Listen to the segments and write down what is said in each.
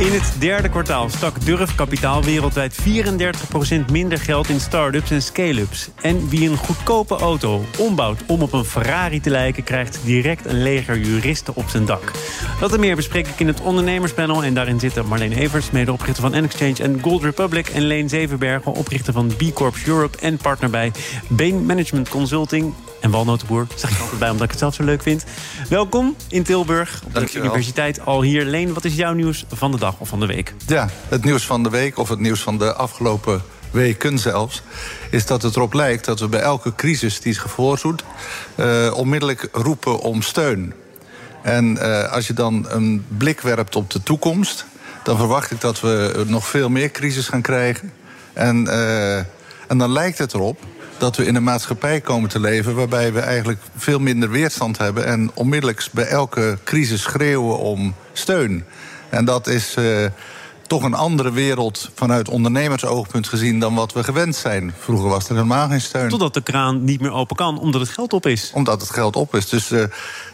In het derde kwartaal stak Durf Kapitaal wereldwijd 34% minder geld in start-ups en scale-ups. En wie een goedkope auto ombouwt om op een Ferrari te lijken... krijgt direct een leger juristen op zijn dak. Dat en meer bespreek ik in het ondernemerspanel. En daarin zitten Marleen Evers, medeoprichter van N-Exchange en Gold Republic... en Leen Zevenbergen, oprichter van B Corps Europe... en partner bij Bain Management Consulting en walnotenboer. Zeg ik altijd bij, omdat ik het zelf zo leuk vind. Welkom in Tilburg, op de universiteit al hier. Leen, wat is jouw nieuws van de dag of van de week? Ja, het nieuws van de week, of het nieuws van de afgelopen weken zelfs... is dat het erop lijkt dat we bij elke crisis die is gevoorzoet... eh, onmiddellijk roepen om steun. En eh, als je dan een blik werpt op de toekomst... dan verwacht ik dat we nog veel meer crisis gaan krijgen. En, eh, en dan lijkt het erop dat we in een maatschappij komen te leven... waarbij we eigenlijk veel minder weerstand hebben... en onmiddellijk bij elke crisis schreeuwen om steun. En dat is eh, toch een andere wereld vanuit ondernemersoogpunt gezien... dan wat we gewend zijn. Vroeger was er helemaal geen steun. Totdat de kraan niet meer open kan, omdat het geld op is. Omdat het geld op is. Dus eh,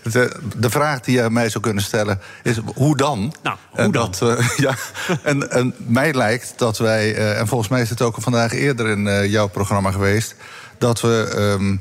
de, de vraag die je aan mij zou kunnen stellen is: hoe dan? Nou, hoe? Dat, eh, ja, en, en mij lijkt dat wij, eh, en volgens mij is het ook vandaag eerder in jouw programma geweest, dat we. ehm,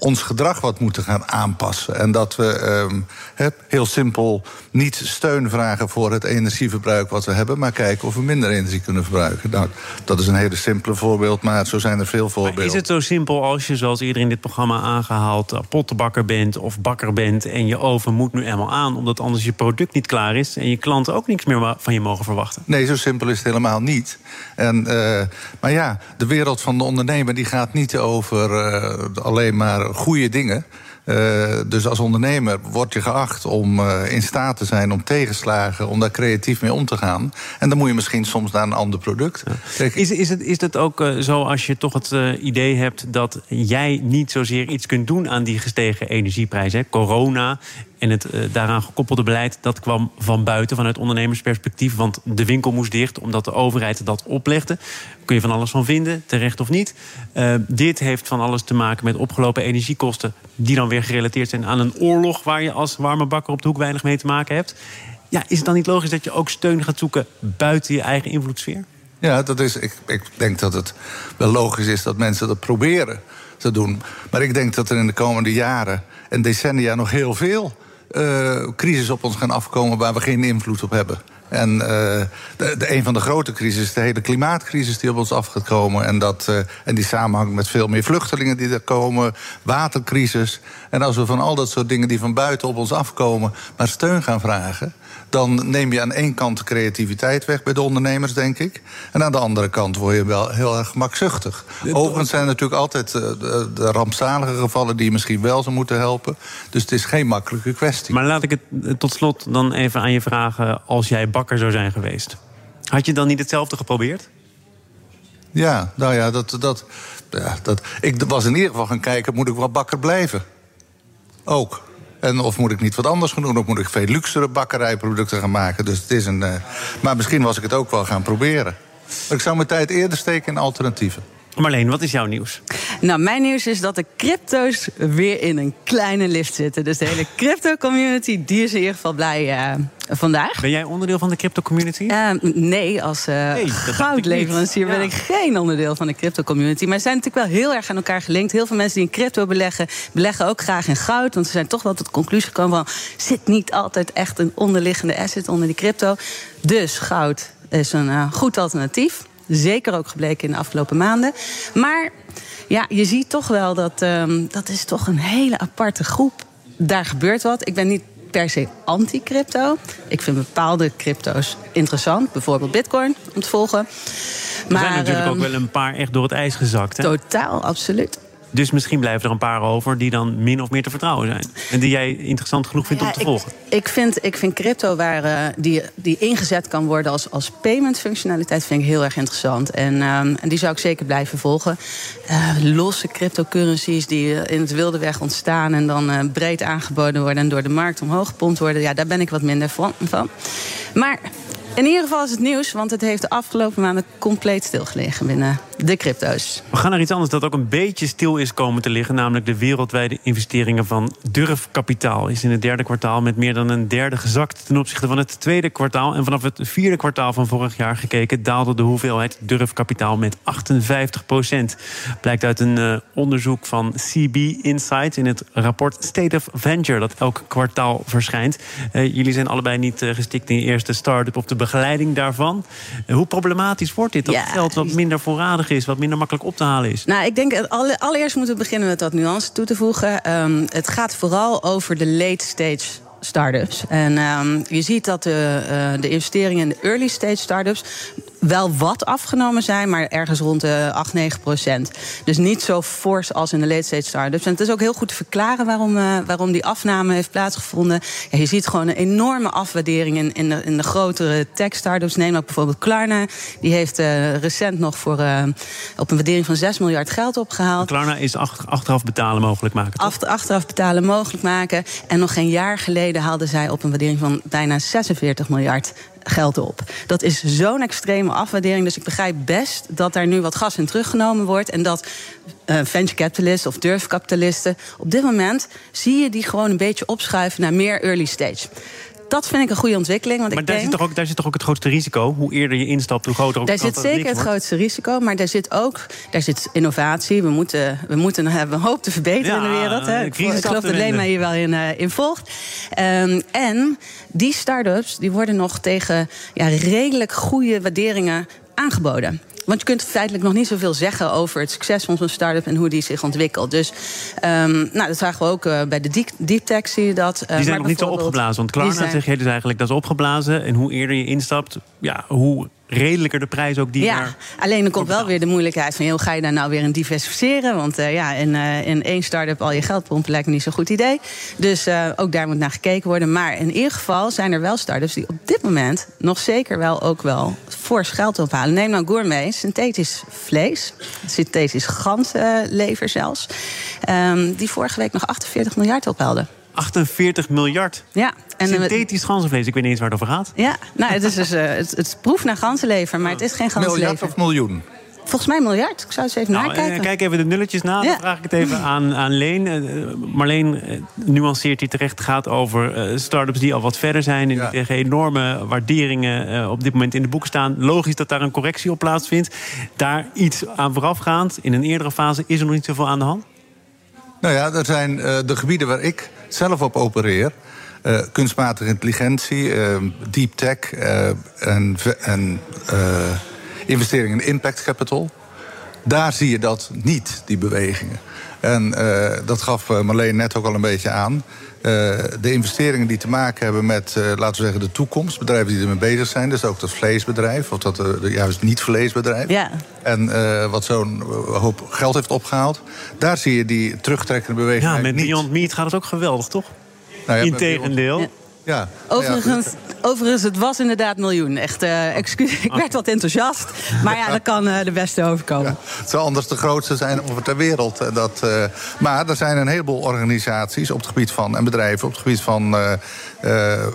ons gedrag wat moeten gaan aanpassen. En dat we ehm, heel simpel niet steun vragen voor het energieverbruik wat we hebben, maar kijken of we minder energie kunnen verbruiken. Nou, dat is een hele simpele voorbeeld, maar zo zijn er veel voorbeelden. Is het zo simpel als je, zoals eerder in dit programma aangehaald... eh, pottenbakker bent of bakker bent en je oven moet nu eenmaal aan... omdat anders je product niet klaar is... en je klanten ook niks meer van je mogen verwachten? Nee, zo simpel is het helemaal niet. En, eh, maar ja, de wereld van de ondernemer die gaat niet over eh, alleen maar goede dingen. Eh, dus als ondernemer word je geacht om eh, in staat te zijn om tegenslagen, om daar creatief mee om te gaan. En dan moet je misschien soms naar een ander product. Is, is, het, is het ook eh, zo als je toch het idee hebt... dat jij niet zozeer iets kunt doen aan die gestegen energieprijzen? Corona en het eh, daaraan gekoppelde beleid... dat kwam van buiten, vanuit ondernemersperspectief. Want de winkel moest dicht, omdat de overheid dat oplegde. Kun je van alles van vinden, terecht of niet. Eh, dit heeft van alles te maken met opgelopen energiekosten... die dan weer gerelateerd zijn aan een oorlog... waar je als warme bakker op de hoek weinig mee te maken hebt. Ja, is het dan niet logisch dat je ook steun gaat zoeken... buiten je eigen invloedssfeer? Ja, dat is, ik, ik denk dat het wel logisch is dat mensen dat proberen te doen. Maar ik denk dat er in de komende jaren en decennia nog heel veel crisis op ons gaan afkomen waar we geen invloed op hebben. En eh, de, de, een van de grote crisis is de hele klimaatcrisis die op ons af gaat komen. En, dat, eh, en die samenhangt met veel meer vluchtelingen die er komen, watercrisis. En als we van al dat soort dingen die van buiten op ons afkomen, maar steun gaan vragen. Dan neem je aan één kant de creativiteit weg bij de ondernemers, denk ik. En aan de andere kant word je wel heel erg gemakzuchtig. Overigens zijn er natuurlijk altijd eh, de, rampzalige gevallen die je misschien wel zou moeten helpen. Dus het is geen makkelijke kwestie. Maar laat ik het tot slot dan even aan je vragen... als jij bakker zou zijn geweest. Had je dan niet hetzelfde geprobeerd? Ja, nou ja, dat, dat, ja, dat, ik was in ieder geval gaan kijken, moet ik wel bakker blijven? Ook. En of moet ik niet wat anders gaan doen? Of moet ik veel luxere bakkerijproducten gaan maken? Dus het is een, eh, maar misschien was ik het ook wel gaan proberen. Maar ik zou mijn tijd eerder steken in alternatieven. Marleen, wat is jouw nieuws? Nou, mijn nieuws is dat de crypto's weer in een kleine lift zitten. Dus de hele crypto-community, die is in ieder geval blij eh, vandaag. Ben jij onderdeel van de crypto-community? Eh, nee, als eh goudleverancier ben Ja. ik geen onderdeel van de crypto-community. Maar ze zijn natuurlijk wel heel erg aan elkaar gelinkt. Heel veel mensen die in crypto beleggen, beleggen ook graag in goud. Want ze zijn toch wel tot de conclusie gekomen van... zit niet altijd echt een onderliggende asset onder die crypto. Dus goud is een goed alternatief. Zeker ook gebleken in de afgelopen maanden. Maar ja, je ziet toch wel dat ehm, dat is toch een hele aparte groep. Daar gebeurt wat. Ik ben niet per se anti-crypto. Ik vind bepaalde crypto's interessant. Bijvoorbeeld bitcoin, om te volgen. er zijn natuurlijk ehm, ook wel een paar echt door het ijs gezakt. Hè? Totaal, absoluut. Dus misschien blijven er een paar over die dan min of meer te vertrouwen zijn. En die jij interessant genoeg vindt om te ik, volgen. Ik vind, ik vind crypto waar, uh, die, die ingezet kan worden als, als payment functionaliteit vind ik heel erg interessant. En, um, en die zou ik zeker blijven volgen. Uh, losse cryptocurrencies die in het wilde weg ontstaan en dan breed aangeboden worden en door de markt omhoog gepompt worden. Ja, daar ben ik wat minder van. Maar in ieder geval is het nieuws, want het heeft de afgelopen maanden compleet stilgelegen binnen de crypto's. We gaan naar iets anders dat ook een beetje stil is komen te liggen, namelijk de wereldwijde investeringen van durfkapitaal. Is in het derde kwartaal met meer dan een derde gezakt ten opzichte van het tweede kwartaal. En vanaf het vierde kwartaal van vorig jaar gekeken daalde de hoeveelheid durfkapitaal met 58 procent. Blijkt uit een uh, onderzoek van CB Insights in het rapport State of Venture dat elk kwartaal verschijnt. Uh, jullie zijn allebei niet uh, gestikt in je eerste start-up of de begeleiding daarvan. hoe problematisch wordt dit? Dat ja, geld wat minder voorradig is, wat minder makkelijk op te halen is? Nou, ik denk allereerst moeten we beginnen met wat nuance toe te voegen. Um, het gaat vooral over de late stage start-ups. En um, je ziet dat de, uh, de investeringen in de early stage start-ups wel wat afgenomen zijn, maar ergens rond de 8, 9 procent. Dus niet zo fors als in de late stage start-ups. En het is ook heel goed te verklaren waarom, uh, waarom die afname heeft plaatsgevonden. Ja, je ziet gewoon een enorme afwaardering in, in, de, in de grotere tech start-ups. Neem ook bijvoorbeeld Klarna. Die heeft uh, recent nog voor, uh, op een waardering van 6 miljard geld opgehaald. Klarna is ach, achteraf betalen mogelijk maken. Achter, achteraf betalen mogelijk maken. En nog geen jaar geleden haalden zij op een waardering van bijna 46 miljard geld op. Dat is zo'n extreme afwaardering. Dus ik begrijp best dat daar nu wat gas in teruggenomen wordt. En dat uh, venture capitalisten of durfkapitalisten. op dit moment zie je die gewoon een beetje opschuiven naar meer early stage dat vind ik een goede ontwikkeling. Want maar ik daar, denk, zit toch ook, daar zit toch ook het grootste risico? Hoe eerder je instapt, hoe groter ook Daar zit zeker het grootste risico, maar daar zit ook daar zit innovatie. We moeten, we moeten hebben een hoop te verbeteren ja, in de wereld. Hè. Ik, ik geloof dat Lema hier wel in, uh, in volgt. Um, en die start-ups die worden nog tegen ja, redelijk goede waarderingen aangeboden. Want je kunt feitelijk nog niet zoveel zeggen over het succes van zo'n start-up en hoe die zich ontwikkelt. Dus um, nou, dat zagen we ook uh, bij de deep, deep tech, zie je dat. Uh, die zijn nog niet zo opgeblazen. Want Klarna zijn... zeg je dus eigenlijk dat is opgeblazen. En hoe eerder je instapt, ja, hoe redelijker de prijs ook die Ja, alleen er komt wel weer de moeilijkheid van... hoe ga je daar nou weer in diversificeren? Want uh, ja, in, uh, in één start-up al je geld pompen lijkt me niet zo'n goed idee. Dus uh, ook daar moet naar gekeken worden. Maar in ieder geval zijn er wel start-ups die op dit moment... nog zeker wel ook wel fors geld ophalen. Neem nou gourmet, synthetisch vlees. Synthetisch ganzenlever zelfs. Um, die vorige week nog 48 miljard ophaalden. 48 miljard. Ja. En Synthetisch ganzenvlees, ik weet niet eens waar het over gaat. Ja, nou, het is dus uh, het, het proeft naar ganzenlever, maar het is geen ganzenlever. Miljard of miljoen? Volgens mij miljard. Ik zou eens even nou, nakijken. Kijk even de nulletjes na. Ja. Dan vraag ik het even aan, aan Leen. Uh, Marleen uh, nuanceert hij terecht. Het gaat over uh, start-ups die al wat verder zijn. En ja. die tegen enorme waarderingen op dit moment in de boeken staan. Logisch dat daar een correctie op plaatsvindt. Daar iets aan voorafgaand. In een eerdere fase is er nog niet zoveel aan de hand? Nou ja, er zijn de gebieden waar ik zelf op opereer. Uh, kunstmatige intelligentie, uh, deep tech en, en investeringen in impact capital. Daar zie je dat niet, die bewegingen. En dat gaf Marleen net ook al een beetje aan. De investeringen die te maken hebben met, laten we zeggen, de toekomst. Bedrijven die ermee bezig zijn. Dus ook dat vleesbedrijf, of dat juist niet-vleesbedrijf. Ja. En wat zo'n hoop geld heeft opgehaald. Daar zie je die terugtrekkende beweging Ja, met niet. Beyond Meat gaat het ook geweldig, toch? Nou ja, Integendeel. Ja. Ja, overigens, ja. Overigens, het was inderdaad miljoen. Echt, uh, excuus, ik werd wat enthousiast. Maar ja, dat kan uh, de beste overkomen. Ja, het zou anders de grootste zijn over ter wereld. Dat, uh, maar er zijn een heleboel organisaties op het gebied van... en bedrijven op het gebied van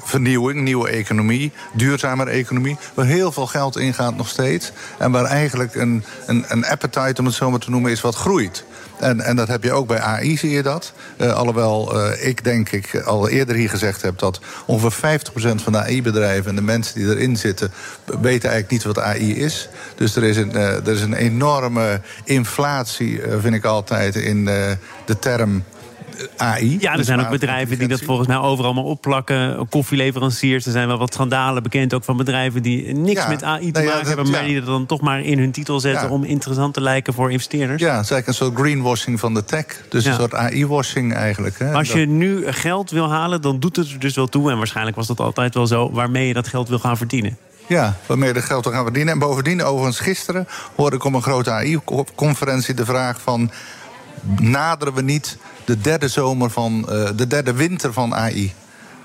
vernieuwing, nieuwe economie... duurzamere economie, waar heel veel geld ingaat nog steeds... en waar eigenlijk een, een, een appetite, om het zo maar te noemen, is wat groeit. En, en dat heb je ook bij AI, zie je dat. Uh, alhoewel uh, ik denk ik al eerder hier gezegd heb... dat ongeveer 50% van de AI-bedrijven en de mensen die erin zitten... weten eigenlijk niet wat AI is. Dus er is een, uh, er is een enorme inflatie, vind ik altijd, in de term... AI. Ja, er zijn ook bedrijven die dat volgens mij overal maar opplakken. Koffieleveranciers, er zijn wel wat schandalen bekend ook van bedrijven die niks ja, met AI te nee, maken ja, dat, hebben, maar die er dan toch maar in hun titel zetten om interessant te lijken voor investeerders. Ja, het is eigenlijk een soort greenwashing van de tech. Dus een soort AI-washing eigenlijk. Hè. Als je nu geld wil halen, dan doet het er dus wel toe. En waarschijnlijk was dat altijd wel zo, waarmee je dat geld wil gaan verdienen. Ja, waarmee je dat geld wil gaan verdienen. En bovendien, overigens gisteren hoorde ik op een grote AI-conferentie de vraag van naderen we niet de derde zomer van uh, de derde winter van AI.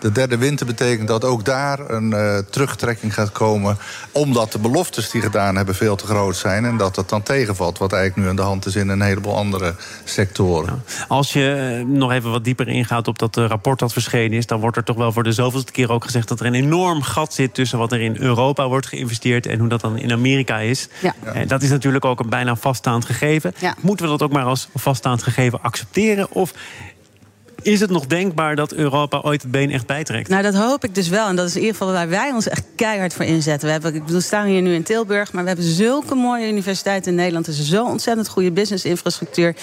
De derde winter betekent dat ook daar een uh, terugtrekking gaat komen. Omdat de beloftes die gedaan hebben veel te groot zijn. En dat het dan tegenvalt. Wat eigenlijk nu aan de hand is in een heleboel andere sectoren. Als je uh, nog even wat dieper ingaat op dat uh, rapport dat verschenen is. dan wordt er toch wel voor de zoveelste keer ook gezegd dat er een enorm gat zit. tussen wat er in Europa wordt geïnvesteerd. en hoe dat dan in Amerika is. Ja. En dat is natuurlijk ook een bijna vaststaand gegeven. Ja. Moeten we dat ook maar als vaststaand gegeven accepteren? Of is het nog denkbaar dat Europa ooit het been echt bijtrekt? Nou, dat hoop ik dus wel. En dat is in ieder geval waar wij ons echt keihard voor inzetten. We, hebben, ik bedoel, staan hier nu in Tilburg, maar we hebben zulke mooie universiteiten in Nederland. Er is zo'n ontzettend goede businessinfrastructuur.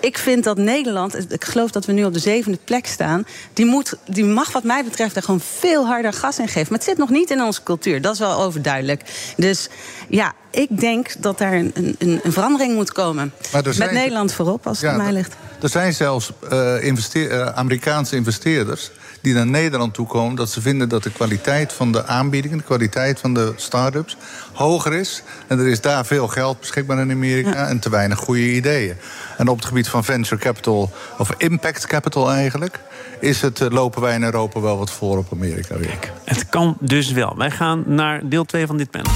Ik vind dat Nederland, ik geloof dat we nu op de zevende plek staan, die, moet, die mag wat mij betreft er gewoon veel harder gas in geven. Maar het zit nog niet in onze cultuur, dat is wel overduidelijk. Dus ja, ik denk dat daar een, een, een verandering moet komen. Met Nederland voorop, als het aan mij ligt. Er zijn zelfs uh, investeer, uh, Amerikaanse investeerders die naar Nederland toe komen... dat ze vinden dat de kwaliteit van de aanbiedingen... de kwaliteit van de start-ups hoger is. En er is daar veel geld beschikbaar in Amerika... Ja. en te weinig goede ideeën. En op het gebied van venture capital, of impact capital eigenlijk... Is het, uh, lopen wij in Europa wel wat voor op Amerika weer. Het kan dus wel. Wij gaan naar deel 2 van dit panel.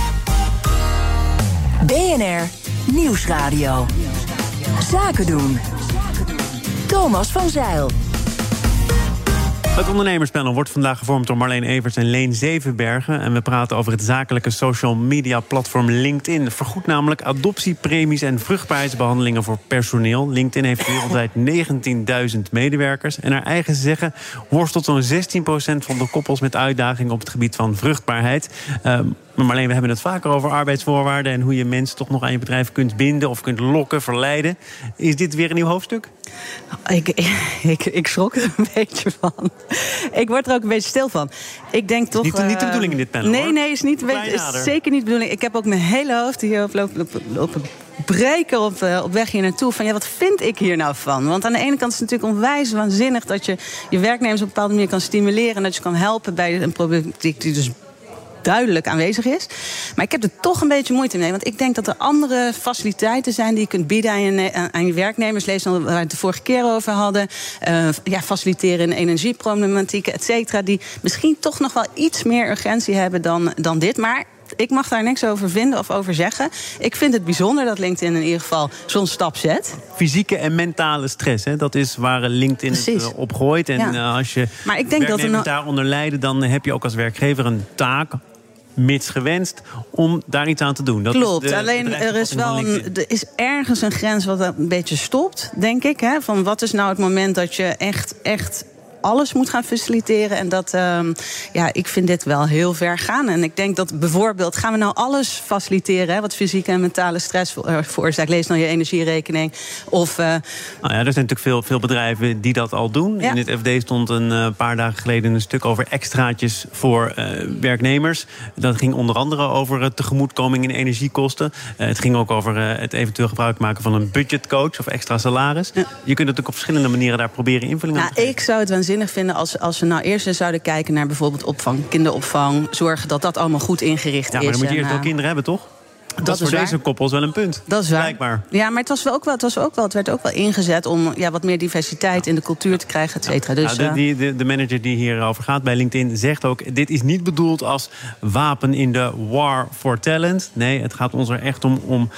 BNR Nieuwsradio. Zaken doen. Thomas van Zeil. Het ondernemerspanel wordt vandaag gevormd door Marleen Evers en Leen Zevenbergen. En we praten over het zakelijke social media platform LinkedIn. Vergoed namelijk adoptiepremies en vruchtbaarheidsbehandelingen voor personeel. LinkedIn heeft wereldwijd 19.000 medewerkers. En naar eigen zeggen worstelt zo'n 16% van de koppels met uitdagingen op het gebied van vruchtbaarheid. Um, maar alleen we hebben het vaker over arbeidsvoorwaarden en hoe je mensen toch nog aan je bedrijf kunt binden of kunt lokken, verleiden. Is dit weer een nieuw hoofdstuk? Ik, ik, ik schrok er een beetje van. Ik word er ook een beetje stil van. Ik denk toch. Niet, uh, niet de bedoeling in dit panel. Nee, hoor. nee, is, niet, is zeker niet de bedoeling. Ik heb ook mijn hele hoofd hier op, op, op, op breken op, uh, op weg hier naartoe. Van ja, wat vind ik hier nou van? Want aan de ene kant is het natuurlijk onwijs waanzinnig dat je je werknemers op een bepaalde manier kan stimuleren. En dat je kan helpen bij een problematiek die dus duidelijk aanwezig is. Maar ik heb er toch een beetje moeite mee. Want ik denk dat er andere faciliteiten zijn die je kunt bieden aan je, aan je werknemers. Lees dan waar we het de vorige keer over hadden. Uh, ja, faciliteren in energieproblematieken, et cetera. Die misschien toch nog wel iets meer urgentie hebben dan, dan dit. Maar ik mag daar niks over vinden of over zeggen. Ik vind het bijzonder dat LinkedIn in ieder geval zo'n stap zet. Fysieke en mentale stress, hè? dat is waar LinkedIn Precies. het op gooit. En ja. uh, als je maar ik denk dat er daaronder lijden... dan heb je ook als werkgever een taak mits gewenst om daar iets aan te doen. Dat Klopt, is de, alleen er is wel een, er is ergens een grens wat een beetje stopt, denk ik. Hè, van wat is nou het moment dat je echt, echt alles moet gaan faciliteren. En dat, uh, ja, ik vind dit wel heel ver gaan. En ik denk dat bijvoorbeeld, gaan we nou alles faciliteren... Hè, wat fysieke en mentale stress veroorzaakt? Lees dan je energierekening. Of, uh... nou ja, er zijn natuurlijk veel, veel bedrijven die dat al doen. Ja. In het FD stond een uh, paar dagen geleden een stuk over extraatjes voor uh, werknemers. Dat ging onder andere over tegemoetkoming in energiekosten. het ging ook over het eventueel gebruik maken van een budgetcoach of extra salaris. Ja. Je kunt natuurlijk op verschillende manieren daar proberen invulling aan nou, te geven. Ik zou het waanzinnig vinden als, als we nou eerst eens zouden kijken naar bijvoorbeeld opvang, kinderopvang. Zorgen dat dat allemaal goed ingericht ja, is. Maar dan moet je en, eerst wel kinderen hebben, toch? Dat, dat is voor deze koppels wel een punt. Dat is waar. Blijkbaar. Ja, maar het, was wel ook wel, het, was ook wel, het werd ook wel ingezet om ja, wat meer diversiteit in de cultuur te krijgen, et cetera. Dus, nou, de, de, de, manager die hierover gaat bij LinkedIn zegt ook... dit is niet bedoeld als wapen in de war for talent. Nee, het gaat ons er echt om, om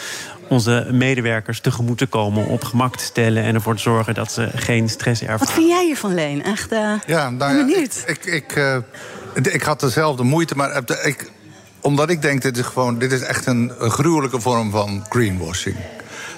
onze medewerkers tegemoet te komen, op gemak te stellen en ervoor te zorgen dat ze geen stress ervaren. Wat vind jij hiervan, Leen? Echt uh, ja, nou ja, benieuwd. Ik, ik, ik, uh, ik, had dezelfde moeite, maar ik, omdat ik denk, dit is gewoon, dit is echt een, een gruwelijke vorm van greenwashing.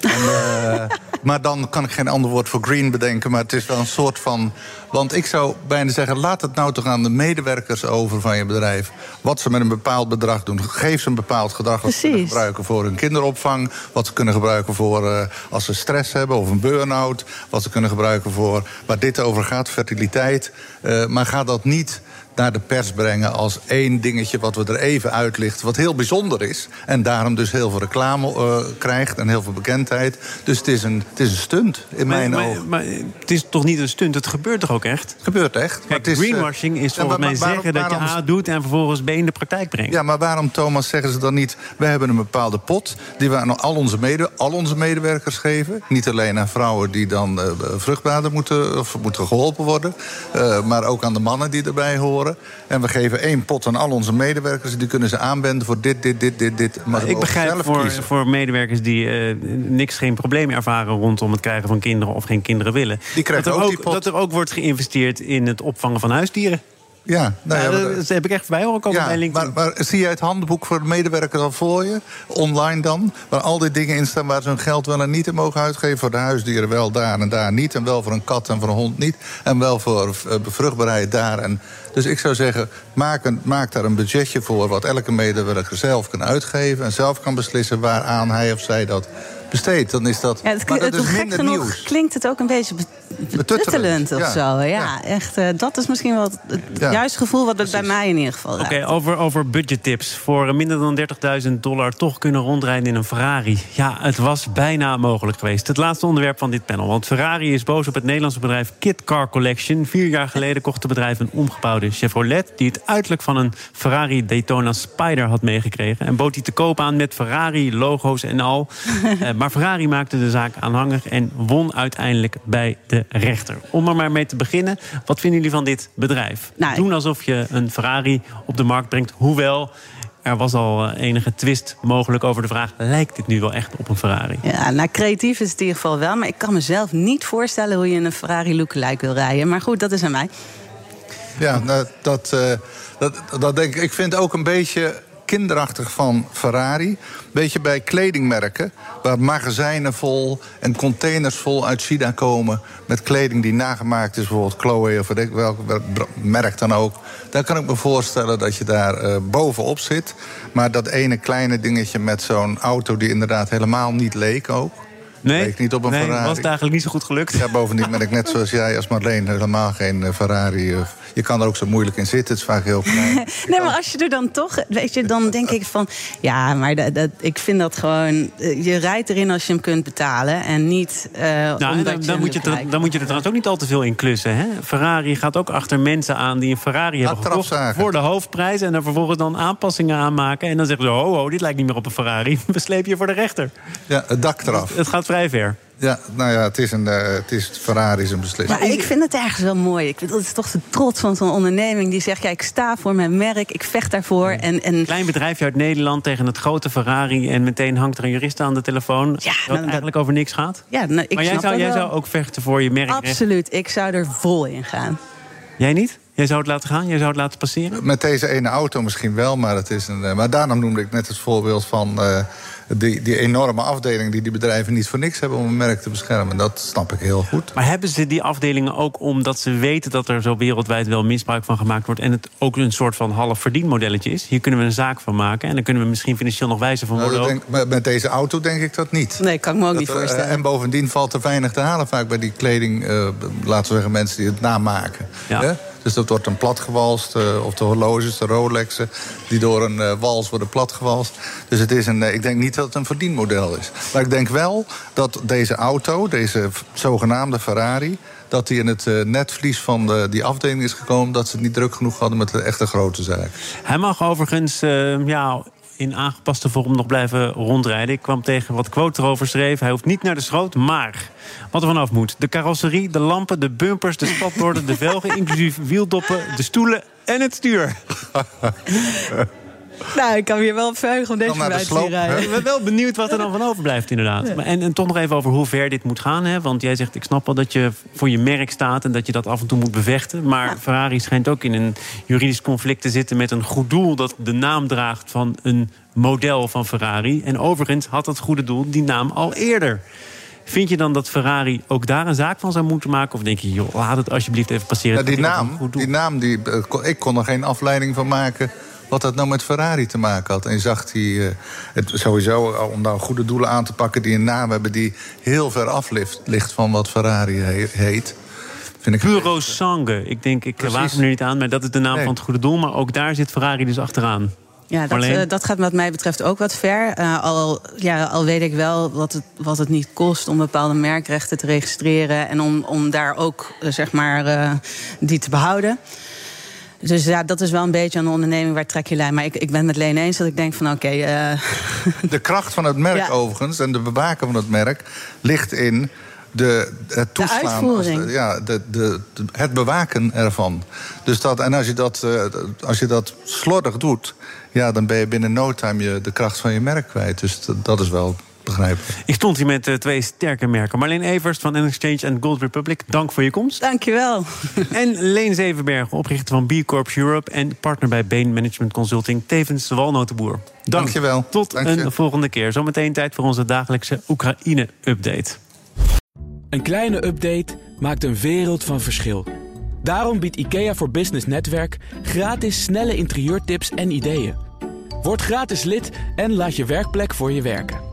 En, uh, maar dan kan ik geen ander woord voor green bedenken. Maar het is wel een soort van. Want ik zou bijna zeggen: laat het nou toch aan de medewerkers over van je bedrijf. Wat ze met een bepaald bedrag doen. Geef ze een bepaald gedrag wat ze kunnen gebruiken voor hun kinderopvang. Wat ze kunnen gebruiken voor uh, als ze stress hebben of een burn-out. Wat ze kunnen gebruiken voor waar dit over gaat, fertiliteit. Uh, maar ga dat niet naar de pers brengen als één dingetje wat we er even uitlichten. Wat heel bijzonder is. En daarom dus heel veel reclame uh, krijgt en heel veel bekendheid. Dus het is een, het is een stunt in maar, mijn maar, ogen. Maar het is toch niet een stunt? Het gebeurt toch ook echt? Het gebeurt echt. Kijk, het is, greenwashing is volgens maar, mij waarom, zeggen dat je A doet en vervolgens B in de praktijk brengt. Ja, maar waarom, Thomas, zeggen ze dan niet... we hebben een bepaalde pot die we aan al onze, mede, al onze medewerkers geven. Niet alleen aan vrouwen die dan uh, vruchtbaarder moeten, of moeten geholpen worden... Uh, maar ook aan de mannen die erbij horen. En we geven één pot aan al onze medewerkers. Die kunnen ze aanwenden voor dit, dit, dit, dit, dit. Maar ik begrijp voor, voor medewerkers die uh, niks, geen probleem ervaren... rondom het krijgen van kinderen of geen kinderen willen... Die dat, er ook, ook, die pot. dat er ook wordt geïnvesteerd in het opvangen van huisdieren. Ja, nou ja, ja, dat, heb ik echt bij horen komen ja, bij LinkedIn. Maar, maar, zie jij het handboek voor de medewerkers al voor je? Online dan? Waar al die dingen in staan waar ze hun geld wel en niet in mogen uitgeven. Voor de huisdieren wel daar en daar niet. En wel voor een kat en voor een hond niet. En wel voor uh, bevruchtbaarheid daar. En, dus ik zou zeggen, maak, een, maak daar een budgetje voor... wat elke medewerker zelf kan uitgeven. En zelf kan beslissen waaraan hij of zij dat besteedt, dan is dat. Ja, het, maar dat het, is gek minder genoeg nieuws. klinkt het ook een beetje betuttelend of ja. zo. Ja, Ja. echt. Uh, dat is misschien wel het, Ja. juiste gevoel wat het bij mij in ieder geval Oké, over, over budgettips. Voor minder dan 30.000 dollar toch kunnen rondrijden in een Ferrari. Ja, het was bijna mogelijk geweest. Het laatste onderwerp van dit panel. Want Ferrari is boos op het Nederlandse bedrijf Kit Car Collection. Vier jaar geleden kocht het bedrijf een omgebouwde Chevrolet... die het uiterlijk van een Ferrari Daytona Spider had meegekregen... en bood die te koop aan met Ferrari-logo's en al. Eh, maar Ferrari maakte de zaak aanhangig en won uiteindelijk bij de rechter. Om er maar mee te beginnen, wat vinden jullie van dit bedrijf? Nou, Doen alsof je een Ferrari op de markt brengt, hoewel... Er was al eh, enige twist mogelijk over de vraag... lijkt dit nu wel echt op een Ferrari? Ja, nou, creatief is het in ieder geval wel. Maar ik kan mezelf niet voorstellen hoe je in een Ferrari lookalike wil rijden. Maar goed, dat is aan mij. Ja, nou, dat, eh, dat, dat denk ik. Ik vind ook een beetje kinderachtig van Ferrari. Beetje bij kledingmerken, waar magazijnen vol en containers vol uit China komen. met kleding die nagemaakt is, bijvoorbeeld Chloe of weet welk merk dan ook. Daar kan ik me voorstellen dat je daar uh, bovenop zit. Maar dat ene kleine dingetje met zo'n auto die inderdaad helemaal niet leek ook. Nee, leek niet op een nee, Ferrari. was het eigenlijk niet zo goed gelukt. Ja, bovendien ben ik net zoals jij als Marleen helemaal geen uh, Ferrari. Uh, je kan er ook zo moeilijk in zitten, het is vaak heel klein. nee, maar als je er dan toch, weet je, dan denk ik van, ja, maar dat, dat, ik vind dat gewoon, uh, je rijdt erin als je hem kunt betalen en niet. nou, dan, dan, dan, moet je er, dan moet je er trouwens ook niet al te veel in klussen. Hè? Ferrari gaat ook achter mensen aan die een Ferrari hebben gekocht voor de hoofdprijs en er vervolgens dan aanpassingen aanmaken en dan zeggen ze, ho, ho, dit lijkt niet meer op een Ferrari, we slepen je voor de rechter. Ja, het dak eraf. Het, het gaat vrij ver. Ja, nou ja, het is, een, uh, het is Ferrari een beslissing. Maar ik vind het ergens wel mooi. Ik vind, dat is toch de trots van zo'n onderneming die zegt: ja, ik sta voor mijn merk, ik vecht daarvoor. En, en... Klein bedrijfje uit Nederland tegen het grote Ferrari en meteen hangt er een jurist aan de telefoon. Ja, dat nou, eigenlijk over niks gaat. Ja, nou, ik maar jij, zou, jij zou ook vechten voor je merk. Absoluut, ik zou er vol in gaan. Jij niet? Jij zou het laten gaan? Jij zou het laten passeren? Met deze ene auto misschien wel, maar, het is een, maar daarom noemde ik net het voorbeeld van uh, die, die enorme afdeling die die bedrijven niet voor niks hebben om een merk te beschermen. Dat snap ik heel goed. Maar hebben ze die afdelingen ook omdat ze weten dat er zo wereldwijd wel misbruik van gemaakt wordt en het ook een soort van half verdienmodelletje is? Hier kunnen we een zaak van maken en dan kunnen we misschien financieel nog wijzer van worden. Nou, denk, met deze auto denk ik dat niet. Nee, kan ik me ook dat, niet voorstellen. Uh, en bovendien valt er weinig te halen vaak bij die kleding, uh, laten we zeggen, mensen die het namaken. Ja. Dus dat wordt een platgewalst, uh, of de horloges, de Rolexen... die door een uh, wals worden platgewalst. Dus het is een, uh, ik denk niet dat het een verdienmodel is. Maar ik denk wel dat deze auto, deze zogenaamde Ferrari... dat die in het netvlies van de, die afdeling is gekomen... dat ze het niet druk genoeg hadden met de echte grote zaak. Hij mag overigens ja, in aangepaste vorm nog blijven rondrijden. Ik kwam tegen wat quote erover schreef. Hij hoeft niet naar de schroot, maar wat er vanaf moet. De carrosserie, de lampen, de bumpers, de spatborden, de velgen... inclusief wieldoppen, de stoelen en het stuur. Nou, ik kan me hier wel verheugen om deze voorbij te rijden. Ik ben wel benieuwd wat er dan van overblijft, inderdaad. Maar En, en toch nog even over hoe ver dit moet gaan. Hè? Want jij zegt, ik snap wel dat je voor je merk staat... en dat je dat af en toe moet bevechten. Maar Ferrari schijnt ook in een juridisch conflict te zitten... met een goed doel dat de naam draagt van een model van Ferrari. En overigens had dat goede doel die naam al eerder. Vind je dan dat Ferrari ook daar een zaak van zou moeten maken? Of denk je, joh, laat het alsjeblieft even passeren? Ja, die, naam, een goed doel- die naam, die, eh, kon- ik kon er geen afleiding van maken wat dat nou met Ferrari te maken had. En je zag die, eh, het sowieso, om nou goede doelen aan te pakken... die een naam hebben die heel ver af ligt, van wat Ferrari he- heet. Vind ik Puro Sangue. Ik denk, ik Precies. waag me er niet aan, maar dat is de naam Nee. van het goede doel. Maar ook daar zit Ferrari dus achteraan. Ja, dat, eh, dat gaat wat mij betreft ook wat ver. Eh, al, ja, al weet ik wel wat het, wat het niet kost om bepaalde merkrechten te registreren... en om, om daar ook, eh, zeg maar, eh, die te behouden. Dus ja, dat is wel een beetje de onderneming waar trek je lijn. Maar ik, ik ben het met Leen eens dat ik denk van oké... eh, De kracht van het merk Ja. overigens en de bewaken van het merk ligt in de, het toeslaan. uitvoering. als de- ja, de, de, de- het bewaken ervan. Dus dat, en als je dat, eh, als je dat slordig doet, ja, dan ben je binnen no time je, de kracht van je merk kwijt. Dus dat, dat is wel Ik stond hier met eh, twee sterke merken. Marleen Evers van N-Exchange en Gold Republic. Dank voor je komst. dankjewel. En Leen Zevenbergen, oprichter van B Corp Europe... en partner bij Bain Management Consulting, tevens de walnotenboer. Dank. Dankjewel. Tot Dank je. een volgende keer. Zometeen tijd voor onze dagelijkse Oekraïne-update. Een kleine update maakt een wereld van verschil. Daarom biedt IKEA voor Business Netwerk gratis snelle interieurtips en ideeën. Word gratis lid en laat je werkplek voor je werken.